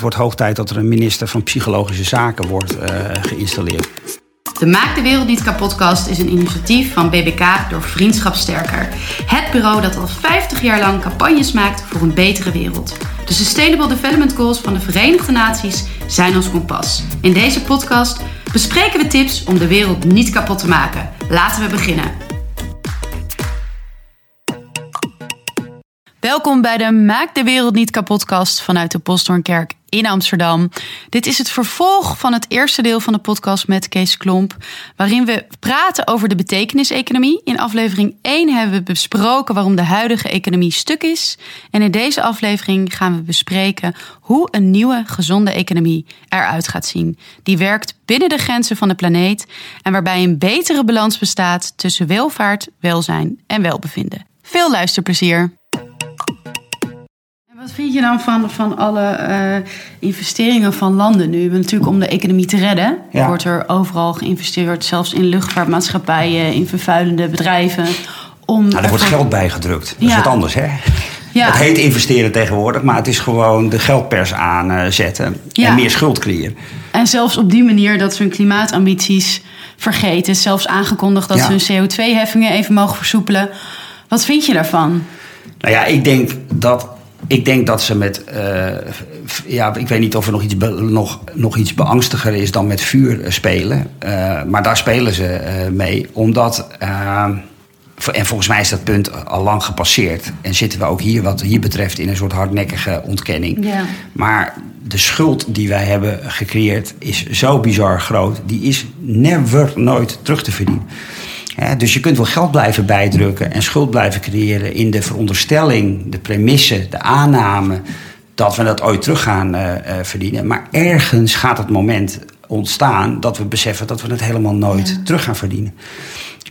Het wordt hoog tijd dat er een minister van Psychologische Zaken wordt uh, geïnstalleerd. De Maak de Wereld Niet Kapotkast is een initiatief van BBK door Vriendschap Sterker. Het bureau dat al 50 jaar lang campagnes maakt voor een betere wereld. De Sustainable Development Goals van de Verenigde Naties zijn ons kompas. In deze podcast bespreken we tips om de wereld niet kapot te maken. Laten we beginnen. Welkom bij de Maak de Wereld Niet Kapotkast vanuit de Postdoornkerk in Amsterdam. Dit is het vervolg van het eerste deel van de podcast met Kees Klomp, waarin we praten over de betekeniseconomie. In aflevering 1 hebben we besproken waarom de huidige economie stuk is. En in deze aflevering gaan we bespreken hoe een nieuwe gezonde economie eruit gaat zien. Die werkt binnen de grenzen van de planeet en waarbij een betere balans bestaat tussen welvaart, welzijn en welbevinden. Veel luisterplezier! Wat vind je dan van, van alle uh, investeringen van landen nu? Natuurlijk om de economie te redden. Ja. Wordt er overal geïnvesteerd, zelfs in luchtvaartmaatschappijen, in vervuilende bedrijven. Om nou, er wordt geld bijgedrukt. Dat ja. is wat anders, hè? Ja. Het heet investeren tegenwoordig, maar het is gewoon de geldpers aanzetten ja. en meer schuld creëren. En zelfs op die manier dat ze hun klimaatambities vergeten. Zelfs aangekondigd dat ze hun CO2-heffingen even mogen versoepelen. Wat vind je daarvan? Nou ja, ik denk dat ik denk dat ze met. Uh, ja, ik weet niet of er nog iets, nog, nog iets beangstiger is dan met vuur eh, spelen. Uh, maar daar spelen ze uh, mee. Omdat. en volgens mij is dat punt al lang gepasseerd. En zitten we ook hier, wat hier betreft, in een soort hardnekkige ontkenning. Ja. Maar de schuld die wij hebben gecreëerd is zo bizar groot. Die is never nooit terug te verdienen dus je kunt wel geld blijven bijdrukken en schuld blijven creëren in de veronderstelling, de premisse, de aanname dat we dat ooit terug gaan uh, verdienen. Maar ergens gaat het moment ontstaan dat we beseffen dat we het helemaal nooit terug gaan verdienen.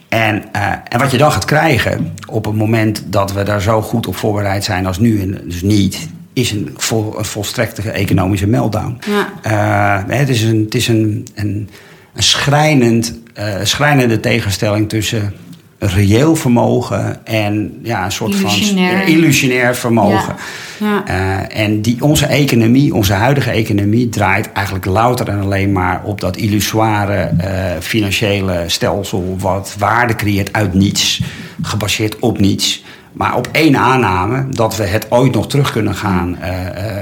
En, uh, en wat je dan gaat krijgen op het moment dat we daar zo goed op voorbereid zijn als nu, en dus niet, is een, vol, een volstrekte economische meltdown. Ja. het is een, het is een, een, een schrijnend schrijnende tegenstelling tussen reëel vermogen en ja, een soort illusionair. van illusionair vermogen. Ja. Uh, en die, onze economie, onze huidige economie, draait eigenlijk louter en alleen maar op dat illusoire uh, financiële stelsel, wat waarde creëert uit niets, gebaseerd op niets. Maar op één aanname dat we het ooit nog terug kunnen gaan uh,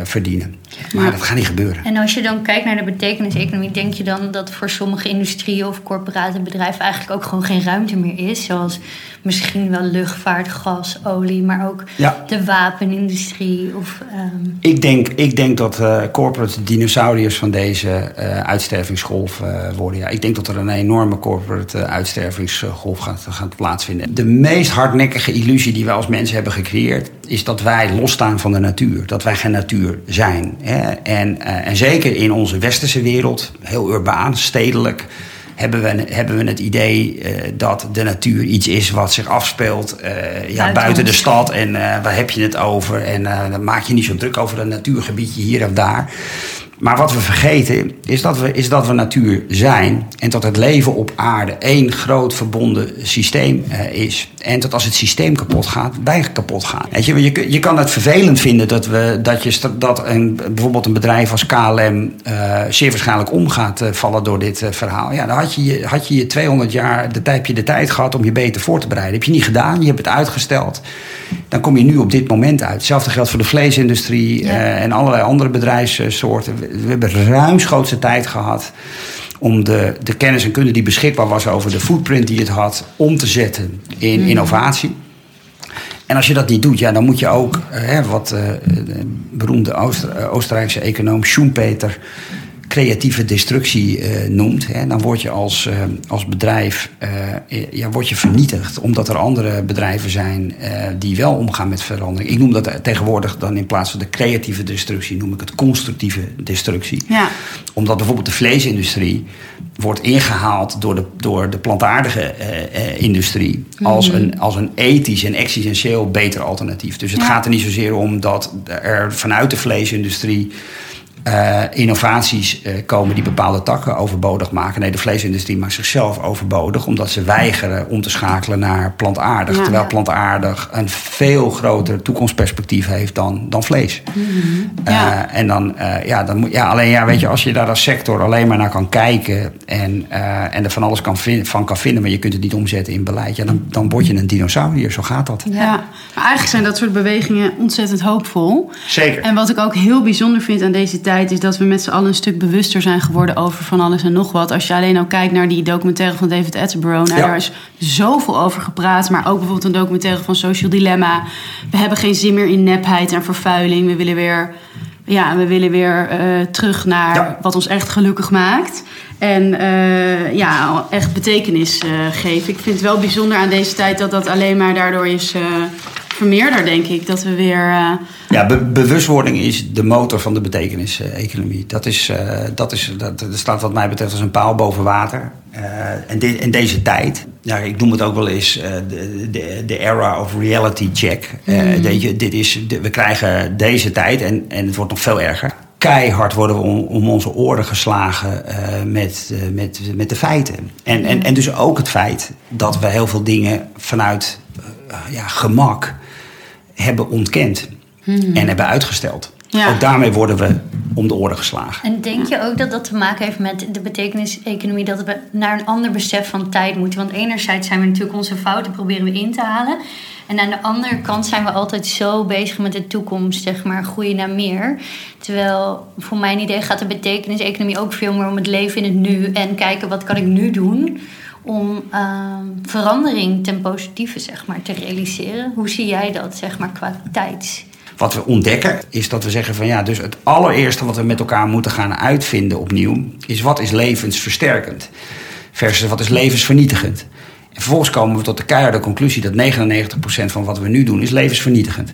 verdienen. Maar dat gaat niet gebeuren. En als je dan kijkt naar de betekenis-economie, denk je dan dat voor sommige industrieën of corporate bedrijven eigenlijk ook gewoon geen ruimte meer is? Zoals misschien wel luchtvaart, gas, olie, maar ook de wapenindustrie? Of, um... ik, denk, ik denk dat uh, corporate dinosauriërs van deze uh, uitstervingsgolf uh, worden. Ja, ik denk dat er een enorme corporate uitstervingsgolf gaat, gaat plaatsvinden. De meest hardnekkige illusie die wij als mensen hebben gecreëerd, is dat wij losstaan van de natuur. Dat wij geen natuur zijn. Hè? En, en zeker in onze westerse wereld, heel urbaan, stedelijk hebben we, hebben we het idee uh, dat de natuur iets is wat zich afspeelt uh, ja, buiten de stad. En uh, waar heb je het over? En dan maak je niet zo druk over een natuurgebiedje hier of daar. Maar wat we vergeten is dat we, is dat we natuur zijn. En dat het leven op aarde één groot verbonden systeem uh, is. En dat als het systeem kapot gaat, wij kapot gaan. Weet je, je, je kan het vervelend vinden dat, we, dat, je, dat een, bijvoorbeeld een bedrijf als KLM uh, zeer waarschijnlijk om gaat uh, vallen door dit verhaal. Ja, dan had je, had je je 200 jaar de, je de tijd gehad om je beter voor te bereiden. Heb je niet gedaan, je hebt het uitgesteld. Dan kom je nu op dit moment uit. Hetzelfde geldt voor de vleesindustrie ja. en allerlei andere bedrijfssoorten we hebben ruimschoots tijd gehad om de, de kennis en kunde die beschikbaar was over de footprint die het had, om te zetten in mm. innovatie. En als je dat niet doet, ja, dan moet je ook, hè, wat uh, de beroemde Oostenrijkse econoom Schumpeter creatieve destructie uh, noemt, hè, dan word je als, uh, als bedrijf uh, ja, word je vernietigd. Omdat er andere bedrijven zijn die wel omgaan met verandering. Ik noem dat tegenwoordig dan in plaats van de creatieve destructie, noem ik het constructieve destructie. Ja. Omdat bijvoorbeeld de vleesindustrie wordt ingehaald door de, door de plantaardige industrie als, mhm. een, als een ethisch en existentieel beter alternatief. Dus het gaat er niet zozeer om dat er vanuit de vleesindustrie uh, innovaties uh, komen die bepaalde takken overbodig maken. Nee, de vleesindustrie maakt zichzelf overbodig omdat ze weigeren om te schakelen naar plantaardig. Ja, terwijl plantaardig een veel groter toekomstperspectief heeft dan, dan vlees. Mm -hmm. ja. Uh, en dan, ja, dan moet, ja, alleen ja, weet je, als je daar als sector alleen maar naar kan kijken en, en er van alles kan van kan vinden, maar je kunt het niet omzetten in beleid, ja, dan, dan word je een dinosaurier. Zo gaat dat. Ja, maar eigenlijk zijn dat soort bewegingen ontzettend hoopvol. Zeker. En wat ik ook heel bijzonder vind aan deze tijd is dat we met z'n allen een stuk bewuster zijn geworden over van alles en nog wat. Als je alleen al kijkt naar die documentaire van David Attenborough, nou, daar is zoveel over gepraat. Maar ook bijvoorbeeld een documentaire van Social Dilemma. We hebben geen zin meer in nepheid en vervuiling. We willen weer, ja, we willen weer uh, terug naar ja. wat ons echt gelukkig maakt. En uh, ja, echt betekenis uh, geven. Ik vind het wel bijzonder aan deze tijd dat dat alleen maar daardoor is vermeerder, denk ik. Dat we weer. Uh... Ja, be bewustwording is de motor van de betekenis-economie. Dat, is, uh, dat, is, dat, dat staat, wat mij betreft, als een paal boven water. Uh, en de, in deze tijd, ja, ik noem het ook wel eens de, de, de era of reality check. Mm. je, dit is, we krijgen deze tijd en, en het wordt nog veel erger keihard worden we om, om onze oren geslagen uh, met, uh, met, met de feiten. En, en, en dus ook het feit dat we heel veel dingen vanuit uh, ja, gemak hebben ontkend hmm. en hebben uitgesteld. Ja. Ook daarmee worden we om de oren geslagen. En denk je ook dat dat te maken heeft met de betekenis-economie, dat we naar een ander besef van tijd moeten? Want enerzijds zijn we natuurlijk onze fouten proberen we in te halen. En aan de andere kant zijn we altijd zo bezig met de toekomst, zeg maar, groeien naar meer. Terwijl voor mijn idee gaat de betekenis-economie ook veel meer om het leven in het nu en kijken wat kan ik nu doen om uh, verandering ten positieve zeg maar, te realiseren. Hoe zie jij dat zeg maar, qua tijd? Wat we ontdekken is dat we zeggen van ja, dus het allereerste wat we met elkaar moeten gaan uitvinden opnieuw is wat is levensversterkend versus wat is levensvernietigend. En vervolgens komen we tot de keiharde conclusie dat 99% van wat we nu doen is levensvernietigend.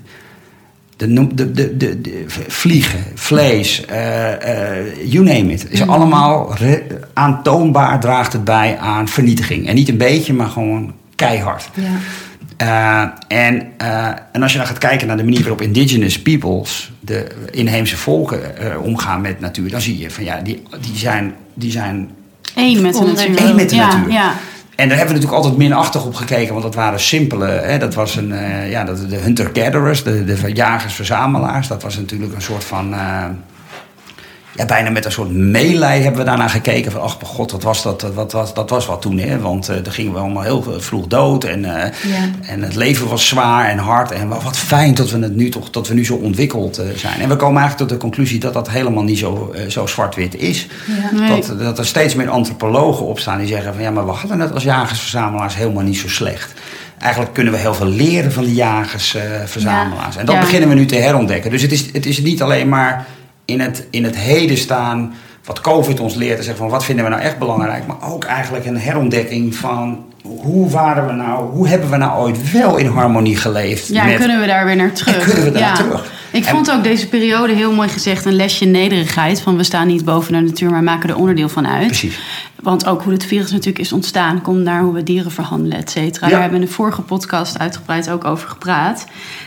De, de, de, de, vliegen, vlees, uh, uh, you name it. Is mm. allemaal aantoonbaar draagt het bij aan vernietiging. En niet een beetje, maar gewoon keihard. Ja. Uh, en, en als je dan gaat kijken naar de manier waarop indigenous peoples, de inheemse volken, omgaan met natuur, dan zie je van ja, die, die zijn. Die zijn Eén met de natuur. Eén met de ja, natuur. Ja. En daar hebben we natuurlijk altijd minachtig op gekeken, want dat waren simpele. Hè, dat was een, uh, ja, de hunter-gatherers, de, de jagers-verzamelaars. Dat was natuurlijk een soort van. Ja, bijna met een soort meelij hebben we daarna gekeken. Van, ach, god, wat was dat? Wat, wat, dat was wat toen, hè? Want uh, dan gingen we allemaal heel vroeg dood. En, uh, ja. en het leven was zwaar en hard. En wat fijn dat we, het nu, toch, dat we nu zo ontwikkeld uh, zijn. En we komen eigenlijk tot de conclusie dat dat helemaal niet zo, zo zwart-wit is. Ja. Nee. Dat, dat er steeds meer antropologen opstaan die zeggen van... ja, maar we hadden het als jagers-verzamelaars helemaal niet zo slecht eigenlijk kunnen we heel veel leren van de jagers-verzamelaars. Ja. En dat ja. beginnen we nu te herontdekken. Dus het is, het is niet alleen maar in het, in het heden staan. Wat COVID ons leert. En zeggen van wat vinden we nou echt belangrijk. Maar ook eigenlijk een herontdekking van hoe waren we nou, hoe hebben we nou ooit wel in harmonie geleefd? Ja, en kunnen we daar weer naar terug? En kunnen we daar ja. terug? Ik vond ook deze periode heel mooi gezegd een lesje nederigheid. Van we staan niet boven de natuur, maar maken er onderdeel van uit. Precies. Want ook hoe het virus natuurlijk is ontstaan, komt naar hoe we dieren verhandelen, et cetera. Ja. Daar hebben we in de vorige podcast uitgebreid ook over gepraat.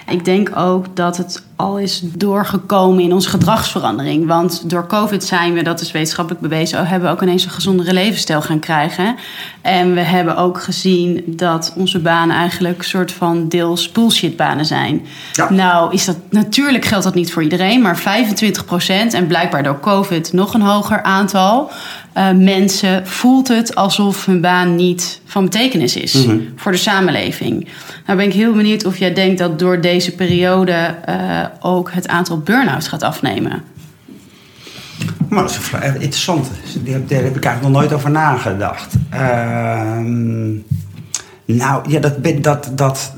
Ik denk ook dat het al is doorgekomen in onze gedragsverandering. Want door COVID zijn we, dat is wetenschappelijk bewezen, hebben we ook ineens een gezondere levensstijl gaan krijgen. En we hebben ook gezien dat onze banen eigenlijk een soort van deels bullshitbanen zijn. Ja. Nou, is dat natuurlijk geldt dat niet voor iedereen, maar 25% en blijkbaar door COVID nog een hoger aantal uh, mensen voelt het alsof hun baan niet van betekenis is mm -hmm. voor de samenleving. Nou ben ik heel benieuwd of jij denkt dat door deze periode uh, ook het aantal burn-outs gaat afnemen. Maar dat is een vraag, interessant. Daar heb, daar heb ik eigenlijk nog nooit over nagedacht. Uh, nou, ja, dat, dat, dat,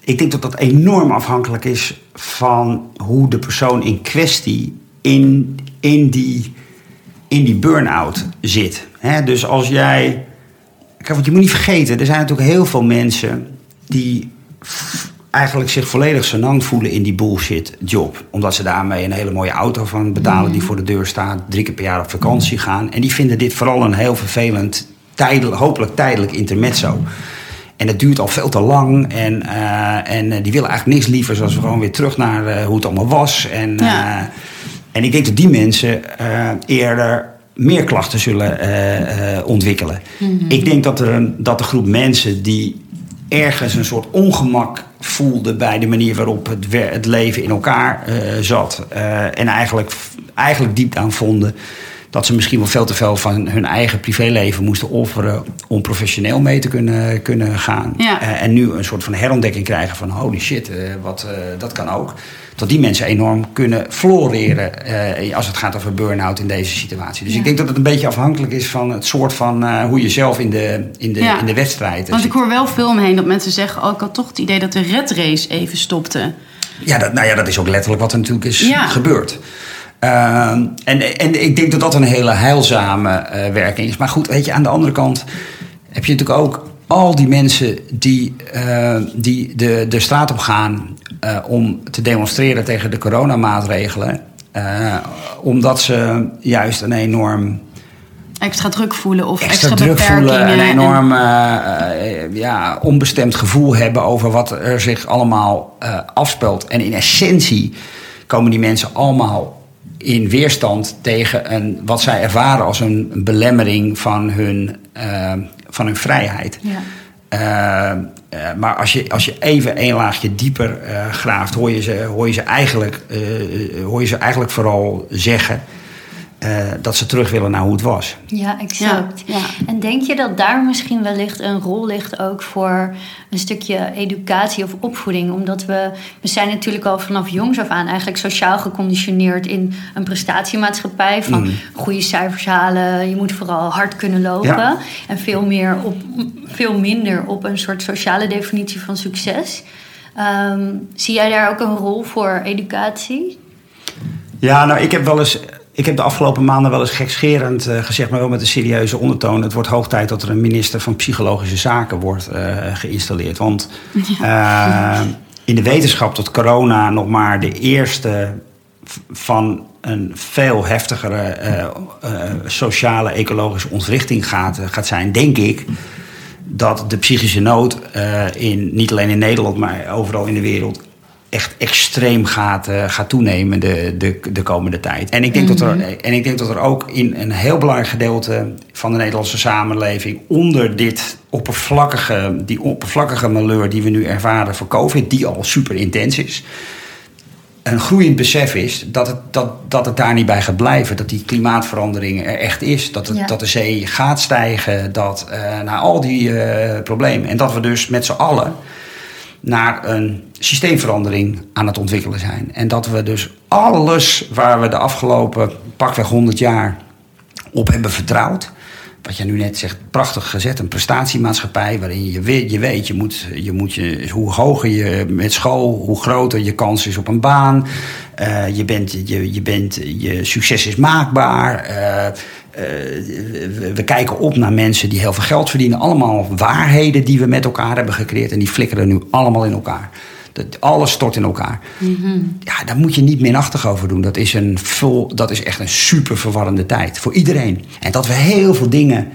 ik denk dat dat enorm afhankelijk is van hoe de persoon in kwestie in, in die in die burn-out zit. dus als jij. Kijk, want je moet niet vergeten, er zijn natuurlijk heel veel mensen die eigenlijk zich volledig senang voelen in die bullshit job. Omdat ze daarmee een hele mooie auto van betalen die voor de deur staat, drie keer per jaar op vakantie gaan. En die vinden dit vooral een heel vervelend, tijdelijk, hopelijk tijdelijk intermezzo. En het duurt al veel te lang. En, uh, en die willen eigenlijk niks liever, zoals we gewoon weer terug naar uh, hoe het allemaal was. En, ja. uh, En ik denk dat die mensen eerder meer klachten zullen ontwikkelen. Mhm. Ik denk dat, er een, dat de groep mensen die ergens een soort ongemak voelde bij de manier waarop het, het leven in elkaar zat. en eigenlijk, eigenlijk diep aan vonden dat ze misschien wel veel te veel van hun eigen privéleven moesten offeren om professioneel mee te kunnen, kunnen gaan. Uh, en nu een soort van herontdekking krijgen van holy shit, uh, wat, uh, dat kan ook. Dat die mensen enorm kunnen floreren als het gaat over burn-out in deze situatie. Dus ik denk dat het een beetje afhankelijk is van het soort van hoe je zelf in de, in de, in de wedstrijd Want ik hoor wel veel omheen dat mensen zeggen, oh ik had toch het idee dat de red race even stopte. Ja, dat, nou ja, dat is ook letterlijk wat er natuurlijk is gebeurd. Ehm, en, en ik denk dat dat een hele heilzame uh, werking is. Maar goed, weet je, aan de andere kant heb je natuurlijk ook al die mensen die, uh, die de, de straat op gaan uh, om te demonstreren tegen de coronamaatregelen. omdat ze juist een enorm extra druk voelen of extra, extra druk voelen, een enorm en... ja, onbestemd gevoel hebben over wat er zich allemaal afspeelt. En in essentie komen die mensen allemaal in weerstand tegen een, wat zij ervaren als een belemmering van hun, uh, van hun vrijheid. Ja. Uh, uh, maar als je, als je even een laagje dieper graaft, hoor je ze, hoor je ze, eigenlijk, hoor je ze eigenlijk vooral zeggen uh, dat ze terug willen naar hoe het was. Ja, exact. Ja, En denk je dat daar misschien wellicht een rol ligt ook voor een stukje educatie of opvoeding? Omdat we, we zijn natuurlijk al vanaf jongs af aan eigenlijk sociaal geconditioneerd in een prestatiemaatschappij. Van mm. goede cijfers halen, je moet vooral hard kunnen lopen. En veel, meer op, veel minder op een soort sociale definitie van succes. Um, zie jij daar ook een rol voor educatie? Ja, nou, ik heb wel eens ik heb de afgelopen maanden wel eens gekscherend uh, gezegd, maar wel met een serieuze ondertoon. Het wordt hoog tijd dat er een minister van Psychologische Zaken wordt uh, geïnstalleerd. Want uh, in de wetenschap dat corona nog maar de eerste van een veel heftigere sociale, ecologische ontwrichting gaat, gaat zijn, denk ik. Dat de psychische nood in, niet alleen in Nederland, maar overal in de wereld echt extreem gaat, uh, gaat toenemen de, de, de komende tijd. En ik, denk dat er, mhm. en ik denk dat er ook in een heel belangrijk gedeelte van de Nederlandse samenleving onder dit oppervlakkige, die oppervlakkige malheur die we nu ervaren voor COVID, die al super intens is. Een groeiend besef is dat het, dat, dat het daar niet bij gaat blijven. Dat die klimaatverandering er echt is. Dat, het, dat de zee gaat stijgen. Dat uh, naar al die uh, problemen. En dat we dus met z'n allen naar een systeemverandering aan het ontwikkelen zijn. En dat we dus alles waar we de afgelopen pakweg 100 jaar op hebben vertrouwd. Wat je nu net zegt, prachtig gezet, een prestatiemaatschappij waarin je weet, je, weet, je moet, je moet je, hoe hoger je met school, hoe groter je kans is op een baan. Uh, je, bent, je, je, bent, je succes is maakbaar. Uh, uh, we kijken op naar mensen die heel veel geld verdienen. Allemaal waarheden die we met elkaar hebben gecreëerd. En die flikkeren nu allemaal in elkaar. Dat, alles stort in elkaar. Mm Ja, daar moet je niet minachtig over doen. Dat is, een vol, dat is echt een super verwarrende tijd. Voor iedereen. En dat we heel veel dingen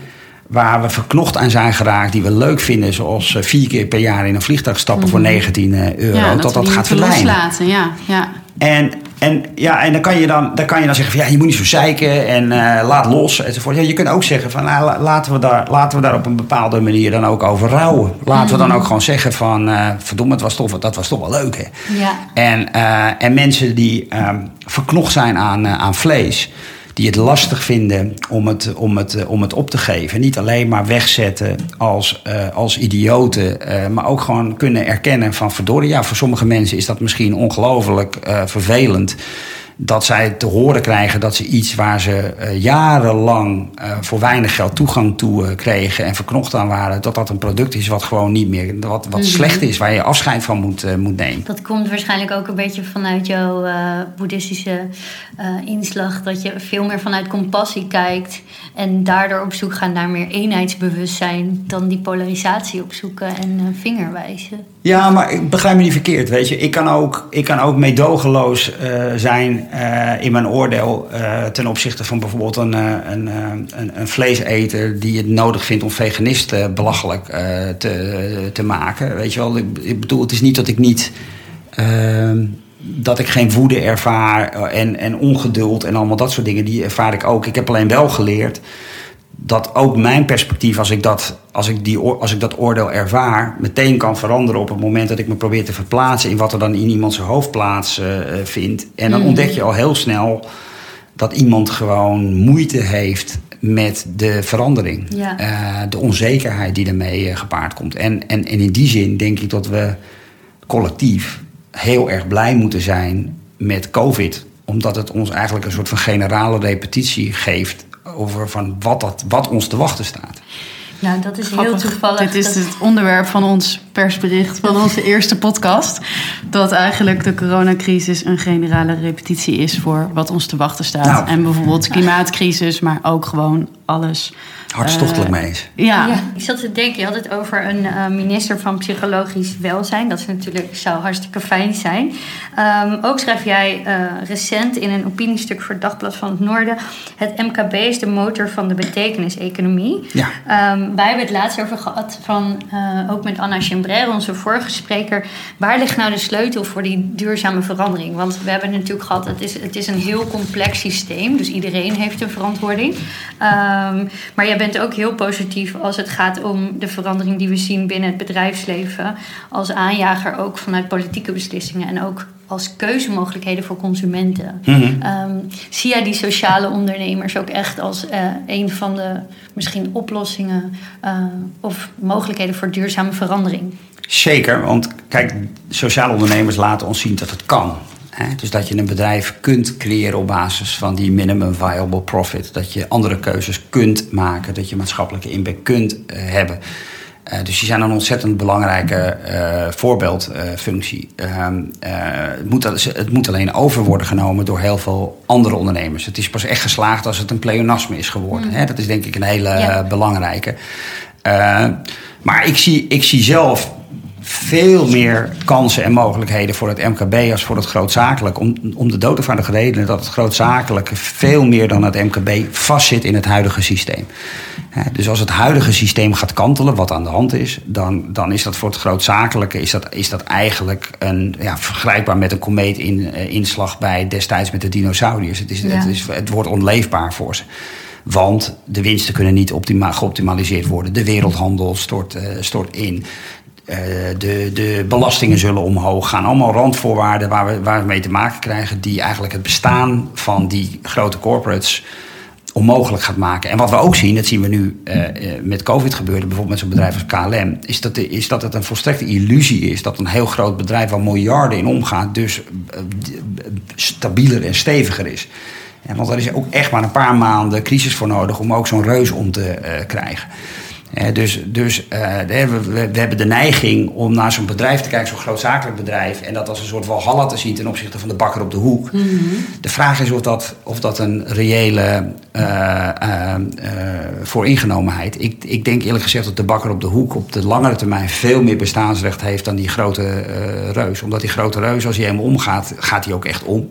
waar we verknocht aan zijn geraakt, die we leuk vinden, zoals eh, vier keer per jaar in een vliegtuig stappen voor 19 mhm. eh, euro, ja, dat dat, gaat verdwijnen. Ja, ja. En, en, ja, en dan, kan je dan, dan kan je dan zeggen van ja, je moet niet zo zeiken en uh, laat los enzovoort. Ja, je kunt ook zeggen van nou, laten, we daar, laten we daar op een bepaalde manier dan ook over rouwen. Laten we dan mhm. ook gewoon zeggen van uh, verdomme, het was toch, dat was toch wel leuk hè. Ja. En, uh, en mensen die um, verknocht zijn aan, aan vlees die het lastig vinden om het, om het, eh, om het op te geven. Niet alleen maar wegzetten als, uh, als idioten, uh, maar ook gewoon kunnen erkennen van verdorie. Ja, voor sommige mensen is dat misschien ongelooflijk vervelend dat zij te horen krijgen dat ze iets waar ze uh, jarenlang uh, voor weinig geld toegang toe uh, kregen en verknocht aan waren, dat dat een product is wat gewoon niet meer, wat, wat mm slecht is, waar je afscheid van moet, moet nemen. Dat komt waarschijnlijk ook een beetje vanuit jouw boeddhistische inslag, dat je veel meer vanuit compassie kijkt en daardoor op zoek gaat naar meer eenheidsbewustzijn dan die polarisatie opzoeken en vingerwijzen. Ja, maar ik begrijp me niet verkeerd, weet je. Ik kan ook, ik kan ook meedogenloos zijn uh, in mijn oordeel uh, ten opzichte van bijvoorbeeld een, een, een, een, vleeseter die het nodig vindt om veganisten belachelijk te, te maken. Weet je wel, ik, ik, bedoel, het is niet dat ik niet. Ehm, dat ik geen woede ervaar en, en ongeduld en allemaal dat soort dingen, die ervaar ik ook. Ik heb alleen wel geleerd dat ook mijn perspectief, als ik, dat, als, ik die, als ik dat oordeel ervaar, meteen kan veranderen op het moment dat ik me probeer te verplaatsen in wat er dan in iemand zijn hoofd plaats uh, vindt. En dan mm. ontdek je al heel snel dat iemand gewoon moeite heeft met de verandering. Ja. Uh, de onzekerheid die ermee uh, gepaard komt. En, en, en in die zin denk ik dat we collectief heel erg blij moeten zijn met COVID. Omdat het ons eigenlijk een soort van generale repetitie geeft over van wat, dat, wat ons te wachten staat. Nou, dat is heel toevallig. Dit is het onderwerp van ons persbericht van onze eerste podcast. Dat eigenlijk de coronacrisis een generale repetitie is voor wat ons te wachten staat. Nou. En bijvoorbeeld klimaatcrisis, maar ook gewoon alles hartstochtelijk mee eens. Ja. ja. Ik zat te denken, je had het over een uh, minister van Psychologisch Welzijn. Dat is natuurlijk, zou hartstikke fijn zijn. Um, ook schrijf jij uh, recent in een opiniestuk voor Dagblad van het Noorden... het MKB is de motor van de betekeniseconomie. Ja. Um, wij hebben het laatst over gehad, van, uh, ook met Anna Onze vorige spreker... waar ligt nou de sleutel voor die duurzame verandering? Want we hebben natuurlijk gehad, het is, het is een heel complex systeem. Dus iedereen heeft een verantwoording. Um, maar jij bent ook heel positief als het gaat om de verandering die we zien binnen het bedrijfsleven. Als aanjager ook vanuit politieke beslissingen en ook als keuzemogelijkheden voor consumenten. Mhm. Ehm, zie jij die sociale ondernemers ook echt als uh, een van de misschien oplossingen uh, of mogelijkheden voor duurzame verandering? Zeker, want kijk, sociale ondernemers laten ons zien dat het kan. Dus dat je een bedrijf kunt creëren op basis van die minimum viable profit. Dat je andere keuzes kunt maken. Dat je maatschappelijke impact kunt uh, hebben. Uh, dus die zijn een ontzettend belangrijke uh, voorbeeldfunctie. Ehm, het, moet, het moet alleen over worden genomen door heel veel andere ondernemers. Het is pas echt geslaagd als het een pleonasme is geworden. Mm. Hè? Dat is denk ik een hele ja. belangrijke. maar ik zie, ik zie zelf veel meer kansen en mogelijkheden voor het MKB als voor het grootzakelijk. Om, om de doodevoudige reden dat het grootzakelijke veel meer dan het MKB vastzit in het huidige systeem. Dus als het huidige systeem gaat kantelen, wat aan de hand is, dan, dan is dat voor het grootzakelijke is dat, is dat eigenlijk een, ja, vergelijkbaar met een komeetinslag in, bij destijds met de dinosauriërs. Het, is, het, is, het wordt onleefbaar voor ze. Want de winsten kunnen niet optima geoptimaliseerd worden. De wereldhandel stort, uh, stort in. Uh, de, de belastingen zullen omhoog gaan. Allemaal randvoorwaarden waar we, waar we mee te maken krijgen, die eigenlijk het bestaan van die grote corporates onmogelijk gaat maken. En wat we ook zien, dat zien we nu uh, met COVID gebeuren, bijvoorbeeld met zo'n bedrijf als KLM, is dat, de, is dat het een volstrekte illusie is dat een heel groot bedrijf waar miljarden in omgaat, dus stabieler en steviger is. Ja, want er is ook echt maar een paar maanden crisis voor nodig om ook zo'n reus om te krijgen dus dus uh, we, we, hebben de neiging om naar zo'n bedrijf te kijken, zo'n grootzakelijk bedrijf, en dat als een soort walhalla te zien ten opzichte van de bakker op de hoek. Mhm. De vraag is of dat, of dat een reële uh, uh, vooringenomenheid. Ik, ik denk eerlijk gezegd dat de bakker op de hoek op de langere termijn veel meer bestaansrecht heeft dan die grote reus. Omdat die grote reus, als hij helemaal omgaat, gaat hij ook echt om.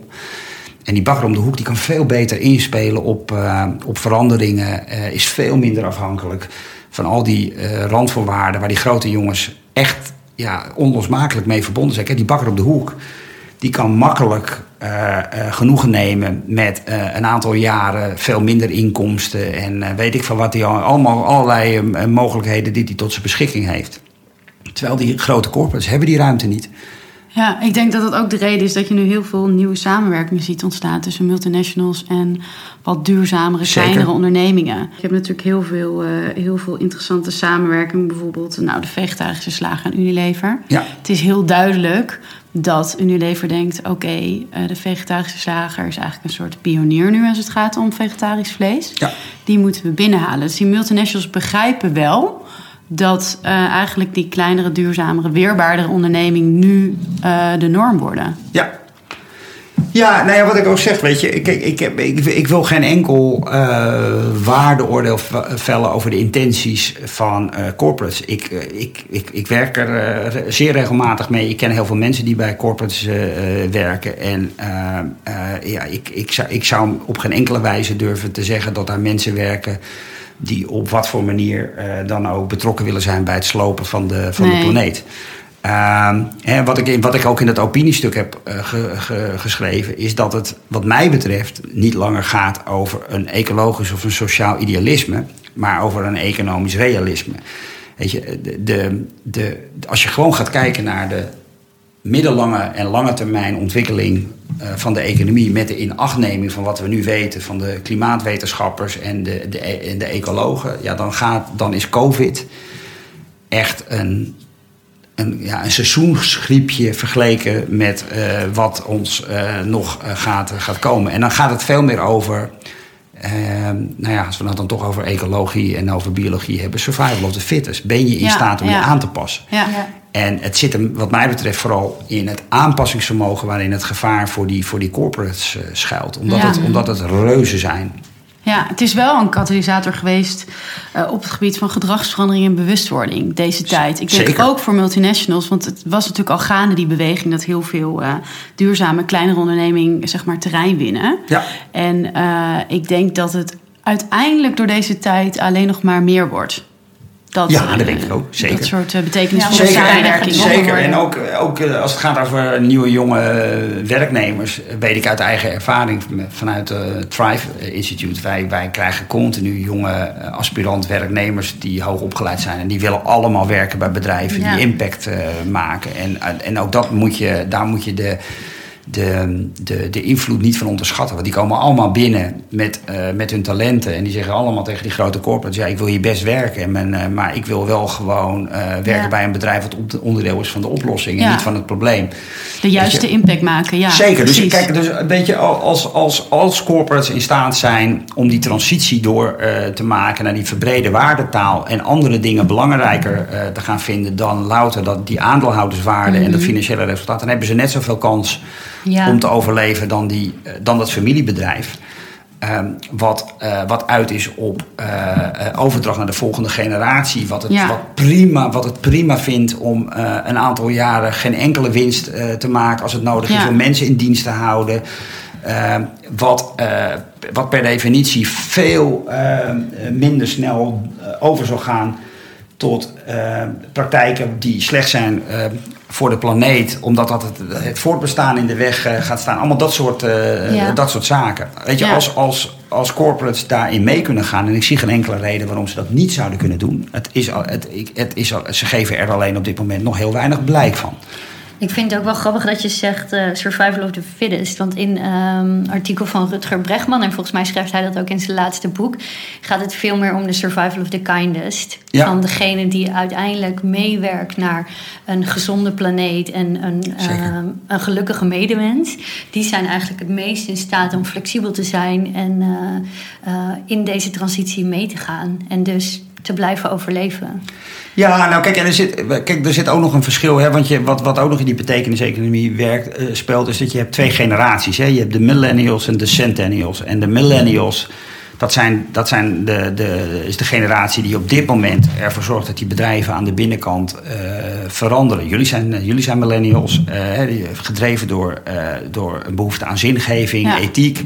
En die bakker om de hoek die kan veel beter inspelen op, op veranderingen, is veel minder afhankelijk van al die uh, randvoorwaarden waar die grote jongens echt ja, onlosmakelijk mee verbonden zijn. Kijk, die bakker op de hoek, die kan makkelijk uh, uh, genoegen nemen met een aantal jaren veel minder inkomsten en weet ik van wat hij allemaal allerlei mogelijkheden die hij tot zijn beschikking heeft. Terwijl die grote corporates hebben die ruimte niet. Ja, ik denk dat dat ook de reden is dat je nu heel veel nieuwe samenwerkingen ziet ontstaan tussen multinationals en wat duurzamere, kleinere ondernemingen. Je hebt natuurlijk heel veel, uh, heel veel interessante samenwerkingen, bijvoorbeeld nou, de vegetarische slager en Unilever. Ja. Het is heel duidelijk dat Unilever denkt: oké, okay, uh, de vegetarische slager is eigenlijk een soort pionier nu als het gaat om vegetarisch vlees. Ja. Die moeten we binnenhalen. Dus die multinationals begrijpen wel dat uh, eigenlijk die kleinere, duurzamere, weerbaardere onderneming nu uh, de norm worden. Ja. Ja, nou ja, wat ik ook zeg, weet je, ik, ik, ik, ik wil geen enkel uh, waardeoordeel vellen over de intenties van corporates. Ik, ik, ik, ik werk er zeer regelmatig mee. Ik ken heel veel mensen die bij corporates werken. En ja, ik, ik, zou, ik zou op geen enkele wijze durven te zeggen dat daar mensen werken die op wat voor manier uh, dan ook betrokken willen zijn bij het slopen van de, van de planeet. Uh, wat, ik, wat ik ook in het opiniestuk heb uh, ge, geschreven, is dat het, wat mij betreft, niet langer gaat over een ecologisch of een sociaal idealisme, maar over een economisch realisme. Weet je, de, de, de, als je gewoon gaat kijken naar de middellange en lange termijn ontwikkeling uh, van de economie met de inachtneming van wat we nu weten van de klimaatwetenschappers en de, de, en de ecologen, ja, dan, gaat, dan is COVID echt een, een, ja, een seizoensgriepje vergeleken met uh, wat ons uh, nog gaat, gaat komen. En dan gaat het veel meer over Ehm, nou ja, als we het dan toch over ecologie en over biologie hebben, survival of the fittest. Ben je in staat om je aan te passen? Ja. En het zit hem, wat mij betreft, vooral in het aanpassingsvermogen waarin het gevaar voor die, voor die corporates uh, schuilt. Omdat, het, omdat het reuzen zijn. Ja, het is wel een katalysator geweest uh, op het gebied van gedragsverandering en bewustwording deze tijd. Ik denk ook voor multinationals, want het was natuurlijk al gaande die beweging dat heel veel uh, duurzame kleinere ondernemingen zeg maar terrein winnen. Ja. En ik denk dat het uiteindelijk door deze tijd alleen nog maar meer wordt. Dat, ja, dat denk ik ook. Zeker. Dat soort betekenisvolle ja, zeker. samenwerking. Zeker. En ook, ook als het gaat over nieuwe jonge werknemers, weet ik uit eigen ervaring vanuit het Thrive Institute. Wij, wij krijgen continu jonge aspirant werknemers die hoog opgeleid zijn. En die willen allemaal werken bij bedrijven die impact maken. En, en ook dat moet je, daar moet je de de, de, de invloed niet van onderschatten. Want die komen allemaal binnen met, uh, met hun talenten. En die zeggen allemaal tegen die grote corporates: ja, ik wil hier best werken. Men, uh, maar ik wil wel gewoon uh, werken ja. bij een bedrijf wat onderdeel is van de oplossing ja. en niet van het probleem. De juiste impact maken, ja. Zeker. Dus kijk, dus weet je, als, als, als corporates in staat zijn om die transitie door te maken naar die verbrede waardetaal en andere dingen belangrijker te gaan vinden dan louter dat, die aandeelhouderswaarde mm -hmm. en dat financiële resultaat, dan hebben ze net zoveel kans ja. om te overleven dan, die, dan dat familiebedrijf. Um, wat, uh, wat uit is op uh, uh, overdracht naar de volgende generatie. Wat het, ja. wat prima, wat het prima vindt om een aantal jaren geen enkele winst te maken als het nodig ja. is om mensen in dienst te houden. Ehm, wat, wat per definitie veel minder snel over zal gaan tot praktijken die slecht zijn voor de planeet, omdat dat het, het voortbestaan in de weg uh, gaat staan. Allemaal dat soort, uh, ja. dat soort zaken. Weet je, ja. als, als, als corporates daarin mee kunnen gaan, en ik zie geen enkele reden waarom ze dat niet zouden kunnen doen. Het is, het, het is, ze geven er alleen op dit moment nog heel weinig blijk van. Ik vind het ook wel grappig dat je zegt uh, survival of the fittest. Want in een um, artikel van Rutger Bregman, en volgens mij schrijft hij dat ook in zijn laatste boek, gaat het veel meer om de survival of the kindest. Ja. Van degene die uiteindelijk meewerkt naar een gezonde planeet en een, um, een gelukkige medemens. Die zijn eigenlijk het meest in staat om flexibel te zijn en uh, uh, in deze transitie mee te gaan. En dus te blijven overleven. Ja, nou kijk, er zit, kijk, er zit ook nog een verschil. Hè, want je, wat, wat ook nog in die betekeniseconomie werkt, uh, speelt, is dat je hebt twee generaties. Hè. Je hebt de millennials en de centennials. En de millennials, dat, zijn, dat zijn de, de, is de generatie die op dit moment ervoor zorgt dat die bedrijven aan de binnenkant uh, veranderen. Jullie zijn, jullie zijn millennials, uh, gedreven door, door een behoefte aan zingeving, ja. ethiek.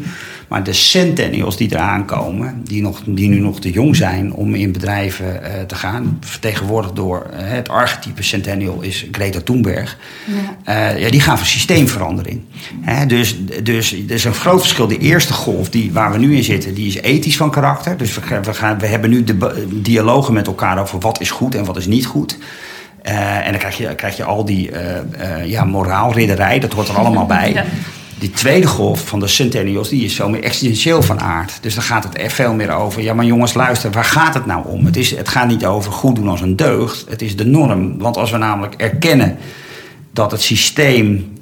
Maar de centennials die eraan komen, die, nog, die nu nog te jong zijn om in bedrijven uh, te gaan, vertegenwoordigd door uh, het archetype centennial is Greta Thunberg, ja. Uh, ja, die gaan voor systeemverandering. Hè, dus, dus er is een groot verschil. De eerste golf die, waar we nu in zitten, die is ethisch van karakter. Dus we, we, gaan, we hebben nu de dialogen met elkaar over wat is goed en wat is niet goed. Uh, en dan krijg je, krijg je al die uh, uh, ja, moraalridderij, dat hoort er allemaal bij. Ja. Die tweede golf van de centennials, die is zo meer existentieel van aard. Dus dan gaat het er veel meer over. Ja, maar jongens, luister, waar gaat het nou om? Het, is, het gaat niet over goed doen als een deugd. Het is de norm. Want als we namelijk erkennen dat het systeem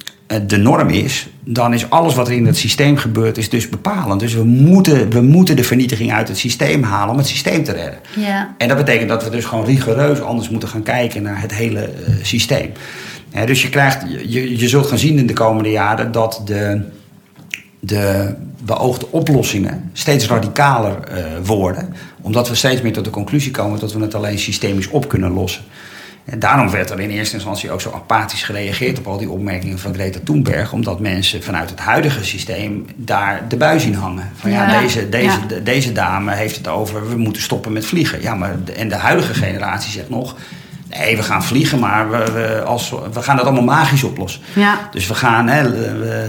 de norm is, dan is alles wat er in het systeem gebeurt, is dus bepalend. Dus we moeten, we moeten de vernietiging uit het systeem halen om het systeem te redden. Ja. En dat betekent dat we dus gewoon rigoureus anders moeten gaan kijken naar het hele uh, systeem. He, dus je, krijgt, je, je zult gaan zien in de komende jaren dat de, de beoogde oplossingen steeds radicaler uh, worden. Omdat we steeds meer tot de conclusie komen dat we het alleen systemisch op kunnen lossen. En daarom werd er in eerste instantie ook zo apathisch gereageerd op al die opmerkingen van Greta Thunberg. Omdat mensen vanuit het huidige systeem daar de buis in hangen. Van ja, ja deze, deze, ja. deze dame heeft het over we moeten stoppen met vliegen. Ja, maar de, en de huidige generatie zegt nog Nee, we gaan vliegen, maar we, we, als, we gaan dat allemaal magisch oplossen. Ja. Dus we gaan, hè,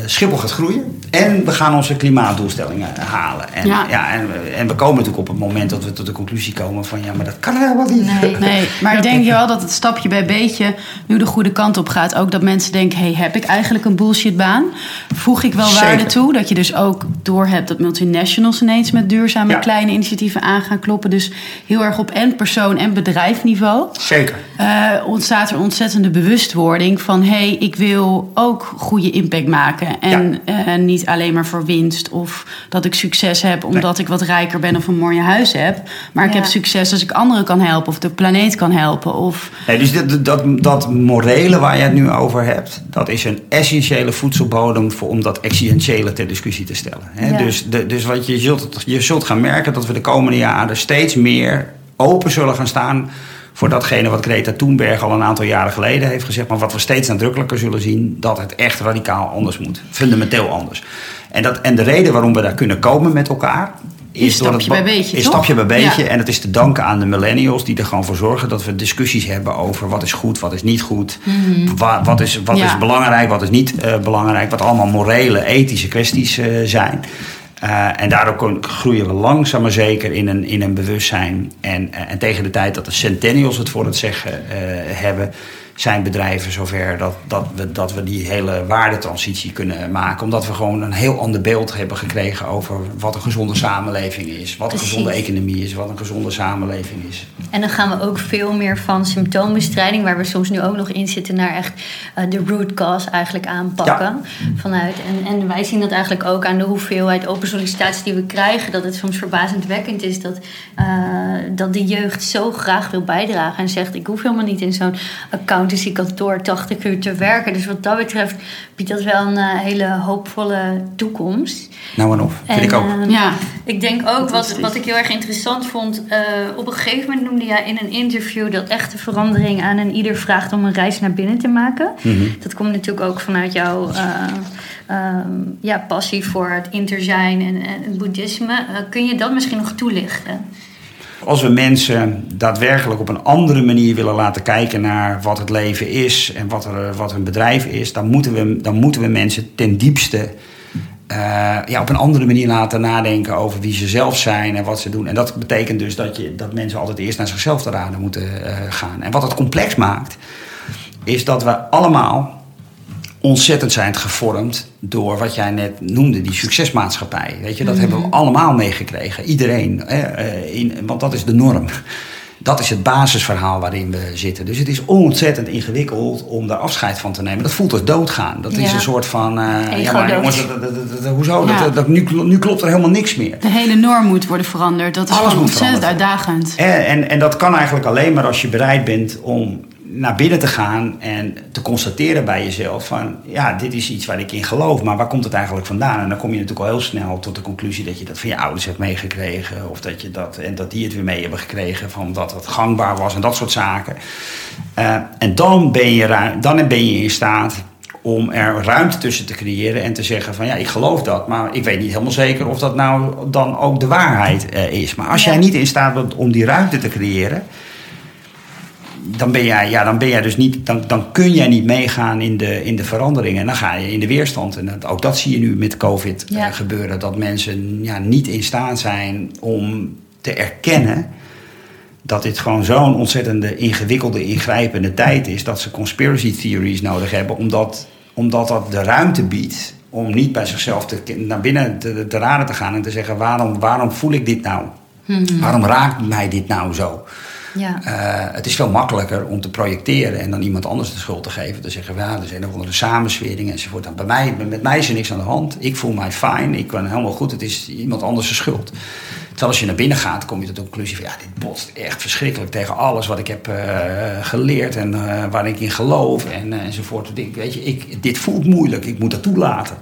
Schiphol gaat groeien en we gaan onze klimaatdoelstellingen halen. En, ja. ja en, en, we komen natuurlijk op het moment dat we tot de conclusie komen van ja, maar dat kan helemaal niet. Nee, nee. maar ik denk wel dat het stapje bij beetje nu de goede kant op gaat. Ook dat mensen denken, hey, heb ik eigenlijk een bullshitbaan? Voeg ik wel waarde toe? Dat je dus ook doorhebt dat multinationals ineens met duurzame kleine initiatieven aan gaan kloppen. Dus heel erg op en persoon en bedrijfniveau. Zeker. Uh, ontstaat er ontzettende bewustwording van hé, hey, ik wil ook goede impact maken. En uh, niet alleen maar voor winst of dat ik succes heb omdat ik wat rijker ben of een mooi huis heb. Maar ik heb succes als ik anderen kan helpen of de planeet kan helpen. Of... Nee, dus dat, dat, dat morele waar je het nu over hebt, dat is een essentiële voedselbodem voor, om dat existentiële ter discussie te stellen. Hè? Dus, de, dus wat je zult, je zult gaan merken dat we de komende jaren steeds meer open zullen gaan staan voor datgene wat Greta Thunberg al een aantal jaren geleden heeft gezegd, maar wat we steeds nadrukkelijker zullen zien, dat het echt radicaal anders moet. Fundamenteel anders. En, dat, en de reden waarom we daar kunnen komen met elkaar, is, stapje bij beetje. Is stapje bij beetje. En het is te danken aan de millennials die er gewoon voor zorgen dat we discussies hebben over wat is goed, wat is niet goed. Mhm. wat, wat, is, wat is belangrijk, wat is niet uh, belangrijk. Wat allemaal morele, ethische kwesties uh, zijn. Uh, en daardoor groeien we langzaam maar zeker in een, in een bewustzijn. En, en tegen de tijd dat de centennials het voor het zeggen uh, hebben, zijn bedrijven zover dat, dat, we, dat we die hele waardetransitie kunnen maken. Omdat we gewoon een heel ander beeld hebben gekregen over wat een gezonde samenleving is. Wat een gezonde economie is, wat een gezonde samenleving is. En dan gaan we ook veel meer van symptoombestrijding, waar we soms nu ook nog in zitten, naar echt uh, de root cause eigenlijk aanpakken. Vanuit. En, en wij zien dat eigenlijk ook aan de hoeveelheid open sollicitaties die we krijgen. Dat het soms verbazendwekkend is dat, uh, dat de jeugd zo graag wil bijdragen en zegt: Ik hoef helemaal niet in zo'n account accountancy kantoor 80 uur te werken. Dus wat dat betreft biedt dat wel een uh, hele hoopvolle toekomst. Nou en of, vind ik ook. Uh, ja. Ik denk ook, wat, wat ik heel erg interessant vond... Uh, op een gegeven moment noemde jij in een interview... dat echte verandering aan en ieder vraagt om een reis naar binnen te maken. Mm -hmm. Dat komt natuurlijk ook vanuit jouw... Um, ja, passie voor het inter zijn en, en het boeddhisme. kun je dat misschien nog toelichten? Als we mensen daadwerkelijk op een andere manier willen laten kijken naar wat het leven is en wat, er, wat hun bedrijf is, dan moeten we, dan moeten we mensen ten diepste uh, ja, op een andere manier laten nadenken over wie ze zelf zijn en wat ze doen. En dat betekent dus dat, je, dat mensen altijd eerst naar zichzelf te raden moeten uh, gaan. En wat het complex maakt, is dat we allemaal ontzettend zijn gevormd door wat jij net noemde, die succesmaatschappij. Weet je, dat mhm. hebben we allemaal meegekregen. Iedereen. Hè, eh, in, want dat is de norm. Dat is het basisverhaal waarin we zitten. Dus het is ontzettend ingewikkeld om daar afscheid van te nemen. Dat voelt als doodgaan. Dat is een soort van. Uh, ja, maar jongens, dat, dat, dat, hoezo? Ja. Dat, nu, nu, klopt er helemaal niks meer. De hele norm moet worden veranderd. Dat is Alles ontzettend uitdagend. En, en, en dat kan eigenlijk alleen maar als je bereid bent om naar binnen te gaan en te constateren bij jezelf van ja, dit is iets waar ik in geloof, maar waar komt het eigenlijk vandaan? En dan kom je natuurlijk al heel snel tot de conclusie dat je dat van je ouders hebt meegekregen of dat je dat en dat die het weer mee hebben gekregen van dat het gangbaar was en dat soort zaken. Uh, en dan ben, je, dan ben je in staat om er ruimte tussen te creëren en te zeggen van ja, ik geloof dat, maar ik weet niet helemaal zeker of dat nou dan ook de waarheid uh, is. Maar als jij niet in staat bent om die ruimte te creëren, dan ben jij, ja, dan ben jij dus niet, dan, dan kun jij niet meegaan in de, in de veranderingen. En dan ga je in de weerstand. En dat, ook dat zie je nu met COVID eh, gebeuren. Dat mensen ja, niet in staat zijn om te erkennen dat dit gewoon zo'n ontzettende ingewikkelde, ingrijpende tijd is. Dat ze conspiracy theories nodig hebben, omdat, omdat dat de ruimte biedt om niet bij zichzelf te, naar binnen te, te raden te gaan en te zeggen: waarom, waarom voel ik dit nou? Hmm. Waarom raakt mij dit nou zo? Ja. Uh, het is veel makkelijker om te projecteren en dan iemand anders de schuld te geven. Te zeggen, ja, er zijn nog een samenswering enzovoort. Dan bij mij, met mij is er niks aan de hand. Ik voel mij fijn, ik ben helemaal goed. Het is iemand anders schuld. Terwijl als je naar binnen gaat, kom je tot de conclusie van... ja, dit botst echt verschrikkelijk tegen alles wat ik heb uh, geleerd... en uh, waar ik in geloof en, enzovoort. Weet je, ik, dit voelt moeilijk, ik moet dat toelaten.